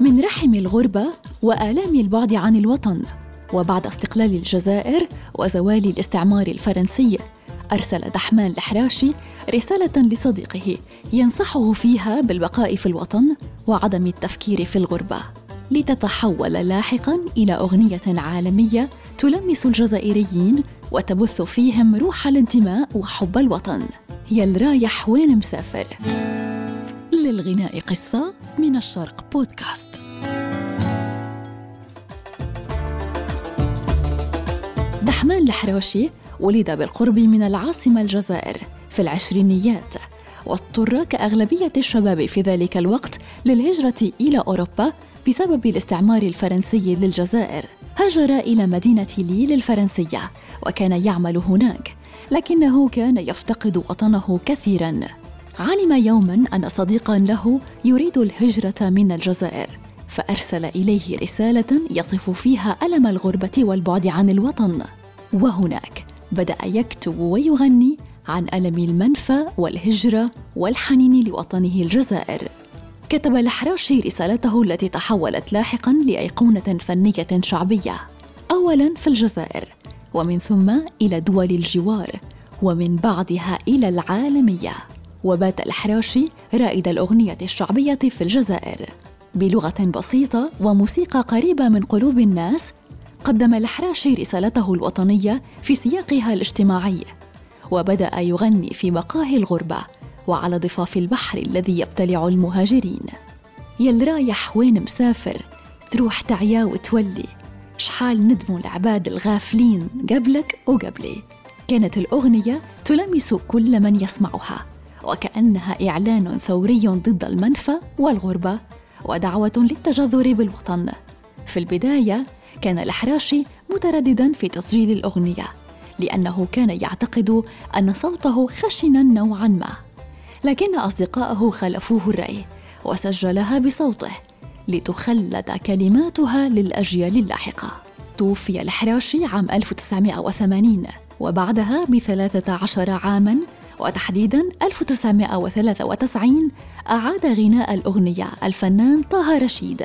من رحم الغربة وآلام البعد عن الوطن. وبعد استقلال الجزائر وزوال الاستعمار الفرنسي أرسل دحمان الحراشي رسالة لصديقه ينصحه فيها بالبقاء في الوطن وعدم التفكير في الغربة. لتتحول لاحقا إلى أغنية عالمية تلمس الجزائريين وتبث فيهم روح الانتماء وحب الوطن. يا الرايح وين مسافر؟ للغناء قصة من الشرق بودكاست. دحمان الحراشي ولد بالقرب من العاصمة الجزائر في العشرينيات واضطر كأغلبية الشباب في ذلك الوقت للهجرة إلى أوروبا بسبب الاستعمار الفرنسي للجزائر. هاجر إلى مدينة ليل الفرنسية وكان يعمل هناك لكنه كان يفتقد وطنه كثيرا. علم يوما ان صديقا له يريد الهجره من الجزائر فارسل اليه رساله يصف فيها الم الغربه والبعد عن الوطن. وهناك بدا يكتب ويغني عن الم المنفى والهجره والحنين لوطنه الجزائر. كتب الحراشي رسالته التي تحولت لاحقا لأيقونة فنية شعبية. اولا في الجزائر ومن ثم إلى دول الجوار ومن بعدها إلى العالمية. وبات الحراشي رائد الأغنية الشعبية في الجزائر. بلغة بسيطة وموسيقى قريبة من قلوب الناس قدم الحراشي رسالته الوطنية في سياقها الاجتماعي وبدأ يغني في مقاهي الغربة وعلى ضفاف البحر الذي يبتلع المهاجرين. يل رايح وين مسافر تروح تعيا وتولي شحال ندموا العباد الغافلين قبلك وقبلي. كانت الأغنية تلمس كل من يسمعها. وكأنها إعلان ثوري ضد المنفى والغربة ودعوة للتجذر بالوطن. في البداية كان الحراشي مترددا في تسجيل الأغنية لأنه كان يعتقد أن صوته خشنا نوعا ما. لكن أصدقائه خالفوه الرأي وسجلها بصوته لتخلد كلماتها للأجيال اللاحقة. توفي الحراشي عام 1980 وبعدها بثلاثة عشر عاماً وتحديداً 1993 أعاد غناء الأغنية الفنان طه رشيد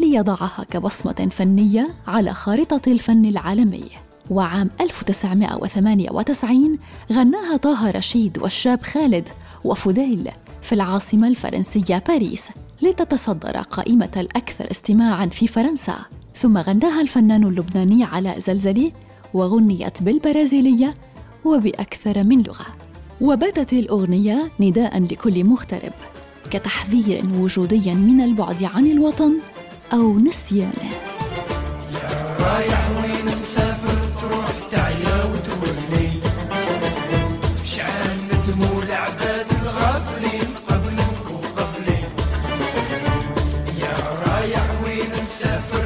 ليضعها كبصمة فنية على خارطة الفن العالمي. وعام 1998 غناها طه رشيد والشاب خالد وفديل في العاصمة الفرنسية باريس لتتصدر قائمة الأكثر استماعاً في فرنسا. ثم غناها الفنان اللبناني علاء زلزلي وغنيت بالبرازيلية وبأكثر من لغة. وباتت الأغنية نداء لكل مغترب كتحذير وجودي من البعد عن الوطن أو نسيانه يا رايح وين مسافر تروح تعيا وتولي. شعال ندموا العباد الغافلين قبلك وقبلي. يا رايح وين مسافر